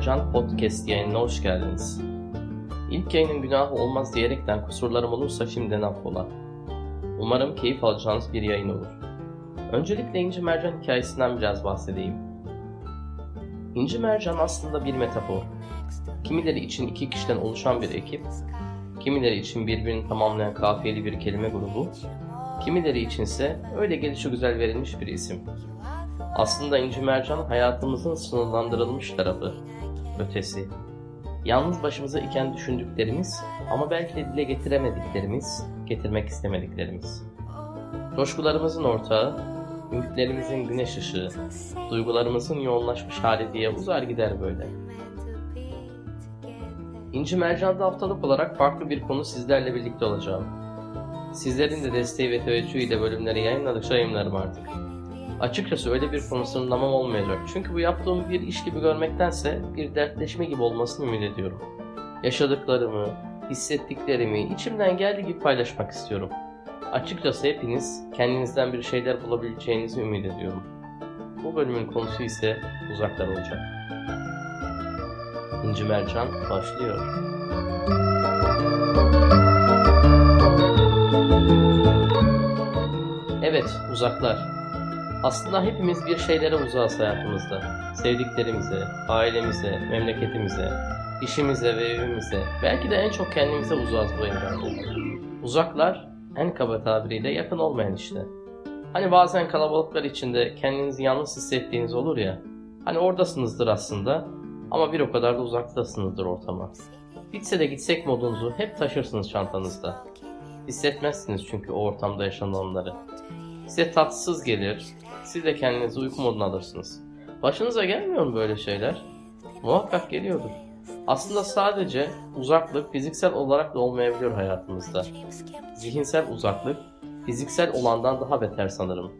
Mercan Podcast yayınına hoş geldiniz. İlk yayının günahı olmaz diyerekten kusurlarım olursa şimdiden affola. Umarım keyif alacağınız bir yayın olur. Öncelikle İnci Mercan hikayesinden biraz bahsedeyim. İnci Mercan aslında bir metafor. Kimileri için iki kişiden oluşan bir ekip, kimileri için birbirini tamamlayan kafiyeli bir kelime grubu, kimileri içinse öyle gelişi güzel verilmiş bir isim. Aslında İnci Mercan hayatımızın sınırlandırılmış tarafı, ötesi. Yalnız başımıza iken düşündüklerimiz ama belki de dile getiremediklerimiz, getirmek istemediklerimiz. Coşkularımızın ortağı, ümitlerimizin güneş ışığı, duygularımızın yoğunlaşmış hali diye uzar gider böyle. İnci Mercan'da haftalık olarak farklı bir konu sizlerle birlikte olacağım. Sizlerin de desteği ve teveccühüyle bölümleri yayınladıkça yayınlarım artık. Açıkçası öyle bir konu sınırlamam olmayacak. Çünkü bu yaptığım bir iş gibi görmektense bir dertleşme gibi olmasını ümit ediyorum. Yaşadıklarımı, hissettiklerimi içimden geldiği gibi paylaşmak istiyorum. Açıkçası hepiniz kendinizden bir şeyler bulabileceğinizi ümit ediyorum. Bu bölümün konusu ise uzaklar olacak. İnci Mercan başlıyor. Evet, uzaklar. Aslında hepimiz bir şeylere uzağız hayatımızda. Sevdiklerimize, ailemize, memleketimize, işimize ve evimize, belki de en çok kendimize uzağız bu evrende. Uzaklar, en kaba tabiriyle yakın olmayan işte. Hani bazen kalabalıklar içinde kendinizi yalnız hissettiğiniz olur ya, hani oradasınızdır aslında ama bir o kadar da uzaktasınızdır ortama. Bitse de gitsek modunuzu hep taşırsınız çantanızda. Hissetmezsiniz çünkü o ortamda yaşananları. Size tatsız gelir, siz de kendinizi uyku moduna alırsınız. Başınıza gelmiyor mu böyle şeyler? Muhakkak geliyordur. Aslında sadece uzaklık fiziksel olarak da olmayabiliyor hayatımızda. Zihinsel uzaklık fiziksel olandan daha beter sanırım.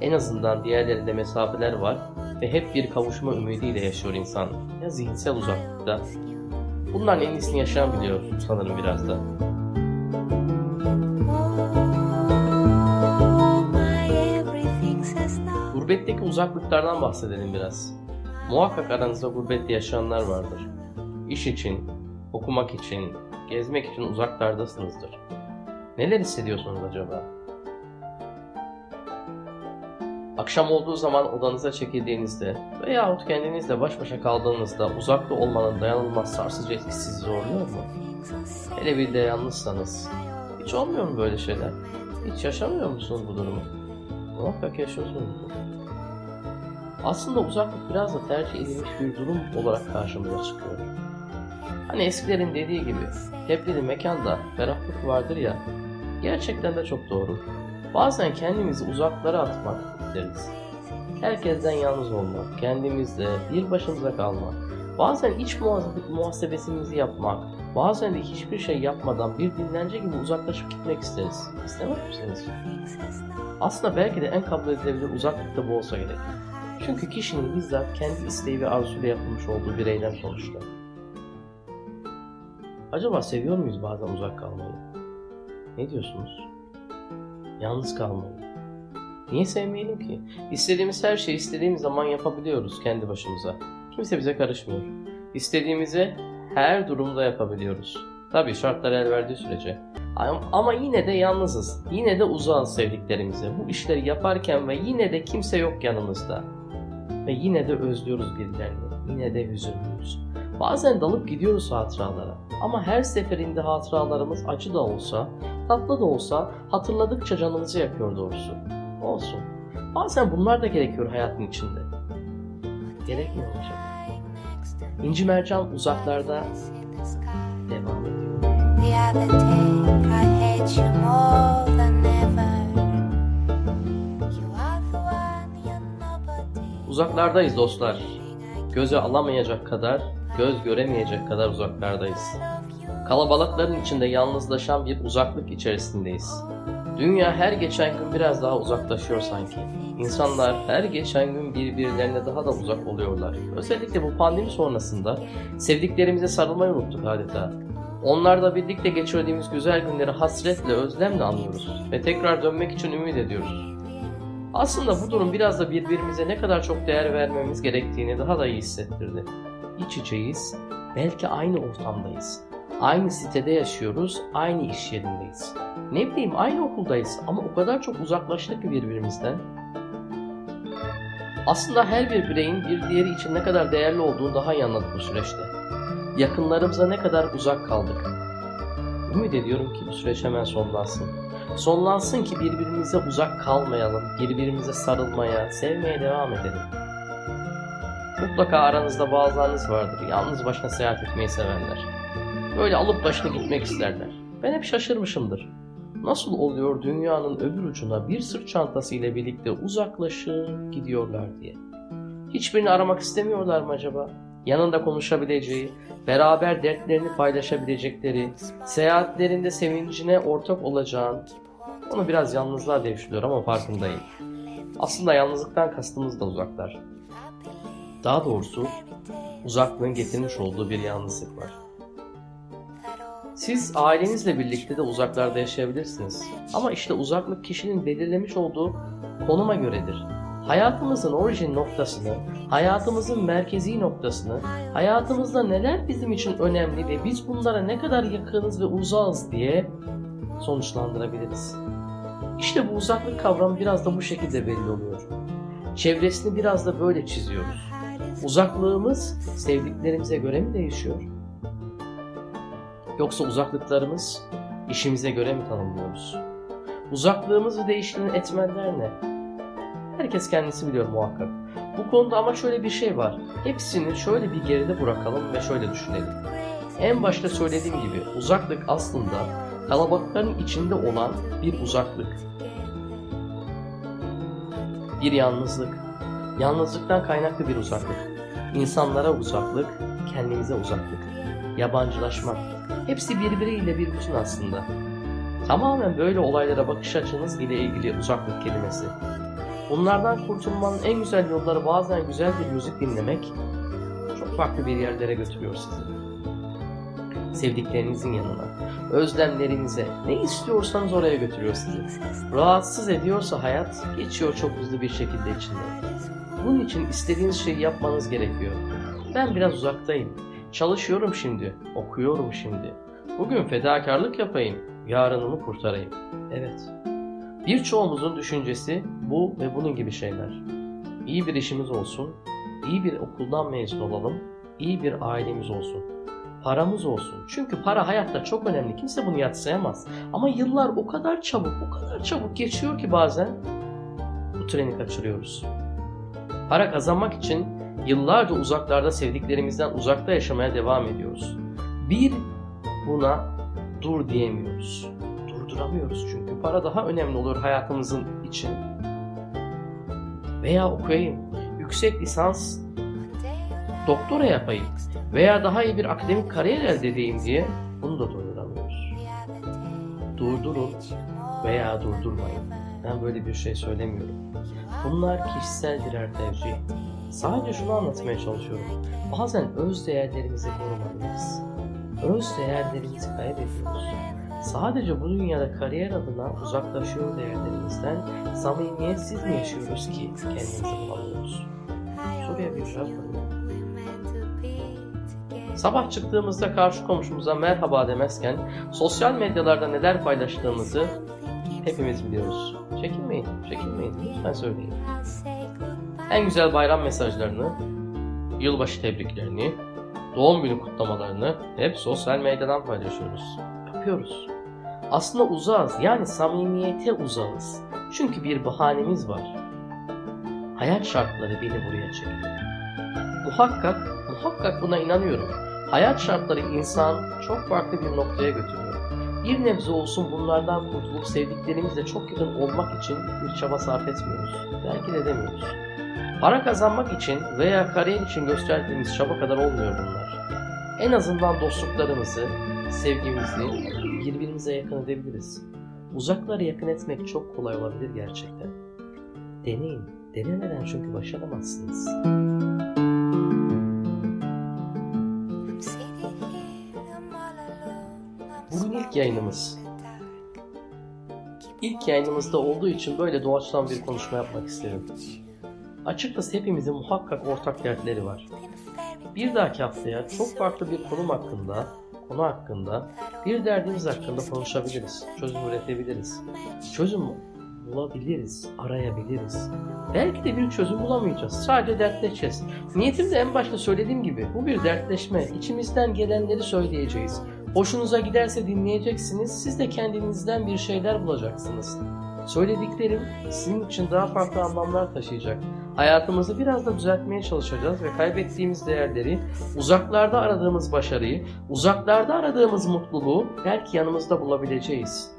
En azından diğerlerinde mesafeler var ve hep bir kavuşma ümidiyle yaşıyor insan. Ya zihinsel uzaklıkta. Bunların en iyisini yaşayan biliyor sanırım biraz da. Gurbetteki uzaklıklardan bahsedelim biraz. Muhakkak aranızda gurbette yaşayanlar vardır. İş için, okumak için, gezmek için uzaklardasınızdır. Neler hissediyorsunuz acaba? Akşam olduğu zaman odanıza çekildiğinizde veyahut kendinizle baş başa kaldığınızda uzakta olmanın dayanılmaz sarsıcı etkisi sizi zorluyor mu? Hele bir de yalnızsanız. Hiç olmuyor mu böyle şeyler? Hiç yaşamıyor musunuz bu durumu? Muhakkak yaşıyorsunuz. Aslında uzaklık biraz da tercih edilmiş bir durum olarak karşımıza çıkıyor. Hani eskilerin dediği gibi teplili mekanda ferahlık vardır ya, gerçekten de çok doğru. Bazen kendimizi uzaklara atmak isteriz. Herkesten yalnız olmak, kendimizle bir başımıza kalmak, bazen iç muhasebesimizi yapmak, bazen de hiçbir şey yapmadan bir dinlence gibi uzaklaşıp gitmek isteriz. İstemez misiniz? Aslında belki de en kabul edilebilir uzaklıkta bu olsa gerek. Çünkü kişinin bizzat kendi isteği ve arzuyla yapılmış olduğu bir eylem sonuçta. Acaba seviyor muyuz bazen uzak kalmayı? Ne diyorsunuz? Yalnız kalmayı. Niye sevmeyelim ki? İstediğimiz her şeyi istediğimiz zaman yapabiliyoruz kendi başımıza. Kimse bize karışmıyor. İstediğimizi her durumda yapabiliyoruz. Tabii şartlar el verdiği sürece. Ama yine de yalnızız. Yine de uzağız sevdiklerimize. Bu işleri yaparken ve yine de kimse yok yanımızda. Ve yine de özlüyoruz birilerini. Yine de hüzünlüyüz. Bazen dalıp gidiyoruz hatıralara. Ama her seferinde hatıralarımız acı da olsa, tatlı da olsa hatırladıkça canımızı yakıyor doğrusu. Olsun. Bazen bunlar da gerekiyor hayatın içinde. Gerekmiyor mu acaba? İnci Mercan uzaklarda devam ediyor. Uzaklardayız dostlar. Göze alamayacak kadar, göz göremeyecek kadar uzaklardayız. Kalabalıkların içinde yalnızlaşan bir uzaklık içerisindeyiz. Dünya her geçen gün biraz daha uzaklaşıyor sanki. İnsanlar her geçen gün birbirlerine daha da uzak oluyorlar. Özellikle bu pandemi sonrasında sevdiklerimize sarılmayı unuttuk adeta. Onlarla birlikte geçirdiğimiz güzel günleri hasretle, özlemle anlıyoruz ve tekrar dönmek için ümit ediyoruz. Aslında bu durum biraz da birbirimize ne kadar çok değer vermemiz gerektiğini daha da iyi hissettirdi. iç içeyiz, belki aynı ortamdayız. Aynı sitede yaşıyoruz, aynı iş yerindeyiz. Ne bileyim aynı okuldayız ama o kadar çok uzaklaştık ki birbirimizden. Aslında her bir bireyin bir diğeri için ne kadar değerli olduğunu daha iyi anladık bu süreçte. Yakınlarımıza ne kadar uzak kaldık. Ümit ediyorum ki bu süreç hemen sonlansın. Sonlansın ki birbirimize uzak kalmayalım, birbirimize sarılmaya, sevmeye devam edelim. Mutlaka aranızda bazılarınız vardır, yalnız başına seyahat etmeyi sevenler. Böyle alıp başına gitmek isterler. Ben hep şaşırmışımdır. Nasıl oluyor dünyanın öbür ucuna bir sırt çantası ile birlikte uzaklaşıp gidiyorlar diye. Hiçbirini aramak istemiyorlar mı acaba? Yanında konuşabileceği, beraber dertlerini paylaşabilecekleri, seyahatlerinde sevincine ortak olacağın, onu biraz yalnızlığa devşiriyor ama farkındayım. Aslında yalnızlıktan kastımız da uzaklar. Daha doğrusu uzaklığın getirmiş olduğu bir yalnızlık var. Siz ailenizle birlikte de uzaklarda yaşayabilirsiniz. Ama işte uzaklık kişinin belirlemiş olduğu konuma göredir. Hayatımızın orijin noktasını, hayatımızın merkezi noktasını, hayatımızda neler bizim için önemli ve biz bunlara ne kadar yakınız ve uzağız diye sonuçlandırabiliriz. İşte bu uzaklık kavramı biraz da bu şekilde belli oluyor. Çevresini biraz da böyle çiziyoruz. Uzaklığımız sevdiklerimize göre mi değişiyor? Yoksa uzaklıklarımız işimize göre mi tanımlıyoruz? Uzaklığımızı değiştiren etmenler ne? Herkes kendisi biliyor muhakkak. Bu konuda ama şöyle bir şey var. Hepsini şöyle bir geride bırakalım ve şöyle düşünelim. En başta söylediğim gibi uzaklık aslında kalabalıkların içinde olan bir uzaklık. Bir yalnızlık. Yalnızlıktan kaynaklı bir uzaklık. İnsanlara uzaklık, kendimize uzaklık. Yabancılaşmak. Hepsi birbiriyle bir bütün aslında. Tamamen böyle olaylara bakış açınız ile ilgili uzaklık kelimesi. Bunlardan kurtulmanın en güzel yolları bazen güzel bir müzik dinlemek çok farklı bir yerlere götürüyor sizi. Sevdiklerinizin yanına, özlemlerinize, ne istiyorsanız oraya götürüyor sizi. Rahatsız ediyorsa hayat geçiyor çok hızlı bir şekilde içinden. Bunun için istediğiniz şeyi yapmanız gerekiyor. Ben biraz uzaktayım. Çalışıyorum şimdi, okuyorum şimdi. Bugün fedakarlık yapayım, yarınımı kurtarayım. Evet. Birçoğumuzun düşüncesi bu ve bunun gibi şeyler. İyi bir işimiz olsun, iyi bir okuldan mezun olalım, iyi bir ailemiz olsun. Paramız olsun. Çünkü para hayatta çok önemli. Kimse bunu yatsıyamaz. Ama yıllar o kadar çabuk, o kadar çabuk geçiyor ki bazen bu treni kaçırıyoruz. Para kazanmak için yıllarca uzaklarda sevdiklerimizden uzakta yaşamaya devam ediyoruz. Bir buna dur diyemiyoruz. Durduramıyoruz çünkü para daha önemli olur hayatımızın için. Veya okuyayım, yüksek lisans, doktora yapayım veya daha iyi bir akademik kariyer elde edeyim diye bunu da durduramıyoruz. Durdurun veya durdurmayın. Ben böyle bir şey söylemiyorum. Bunlar kişisel birer tercih. Sadece şunu anlatmaya çalışıyorum. Bazen öz değerlerimizi korumalıyız. Öz değerlerimizi kaybediyoruz. Sadece bu dünyada kariyer adına uzaklaşıyor değerlerimizden samimiyetsiz mi yaşıyoruz ki kendimizi bulamıyoruz? Soruya bir cevap. Sabah çıktığımızda karşı komşumuza merhaba demezken sosyal medyalarda neler paylaştığımızı hepimiz biliyoruz. Çekinmeyin, çekinmeyin. Lütfen söyleyin. En güzel bayram mesajlarını, yılbaşı tebriklerini, doğum günü kutlamalarını hep sosyal medyadan paylaşıyoruz. Yapıyoruz. Aslında uzağız yani samimiyete uzağız. Çünkü bir bahanemiz var. Hayat şartları beni buraya çekti. Muhakkak, muhakkak buna inanıyorum. Hayat şartları insan çok farklı bir noktaya götürüyor. Bir nebze olsun bunlardan kurtulup sevdiklerimizle çok yakın olmak için bir çaba sarf etmiyoruz. Belki de edemiyoruz. Para kazanmak için veya kariyer için gösterdiğimiz çaba kadar olmuyor bunlar. En azından dostluklarımızı, sevgimizi birbirimize yakın edebiliriz. Uzakları yakın etmek çok kolay olabilir gerçekten. Deneyin. Denemeden çünkü başaramazsınız. Bugün ilk yayınımız. İlk yayınımızda olduğu için böyle doğaçtan bir konuşma yapmak istedim. Açıkçası hepimizin muhakkak ortak dertleri var. bir dahaki haftaya çok farklı bir konum hakkında, konu hakkında, bir derdimiz hakkında konuşabiliriz. Çözüm üretebiliriz. Çözüm bulabiliriz, arayabiliriz. Belki de bir çözüm bulamayacağız. Sadece dertleşeceğiz. Niyetim de en başta söylediğim gibi bu bir dertleşme. İçimizden gelenleri söyleyeceğiz. Hoşunuza giderse dinleyeceksiniz. Siz de kendinizden bir şeyler bulacaksınız. Söylediklerim sizin için daha farklı anlamlar taşıyacak. Hayatımızı biraz da düzeltmeye çalışacağız ve kaybettiğimiz değerleri, uzaklarda aradığımız başarıyı, uzaklarda aradığımız mutluluğu belki yanımızda bulabileceğiz.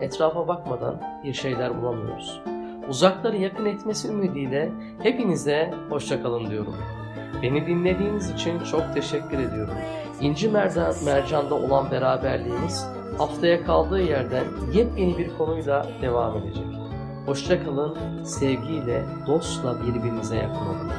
Etrafa bakmadan bir şeyler bulamıyoruz. Uzakları yakın etmesi ümidiyle hepinize hoşçakalın diyorum. Beni dinlediğiniz için çok teşekkür ediyorum. İnci Mercan, Mercan'da olan beraberliğimiz haftaya kaldığı yerden yepyeni bir konuyla devam edecek. Hoşçakalın, sevgiyle, dostla birbirinize yakın olun.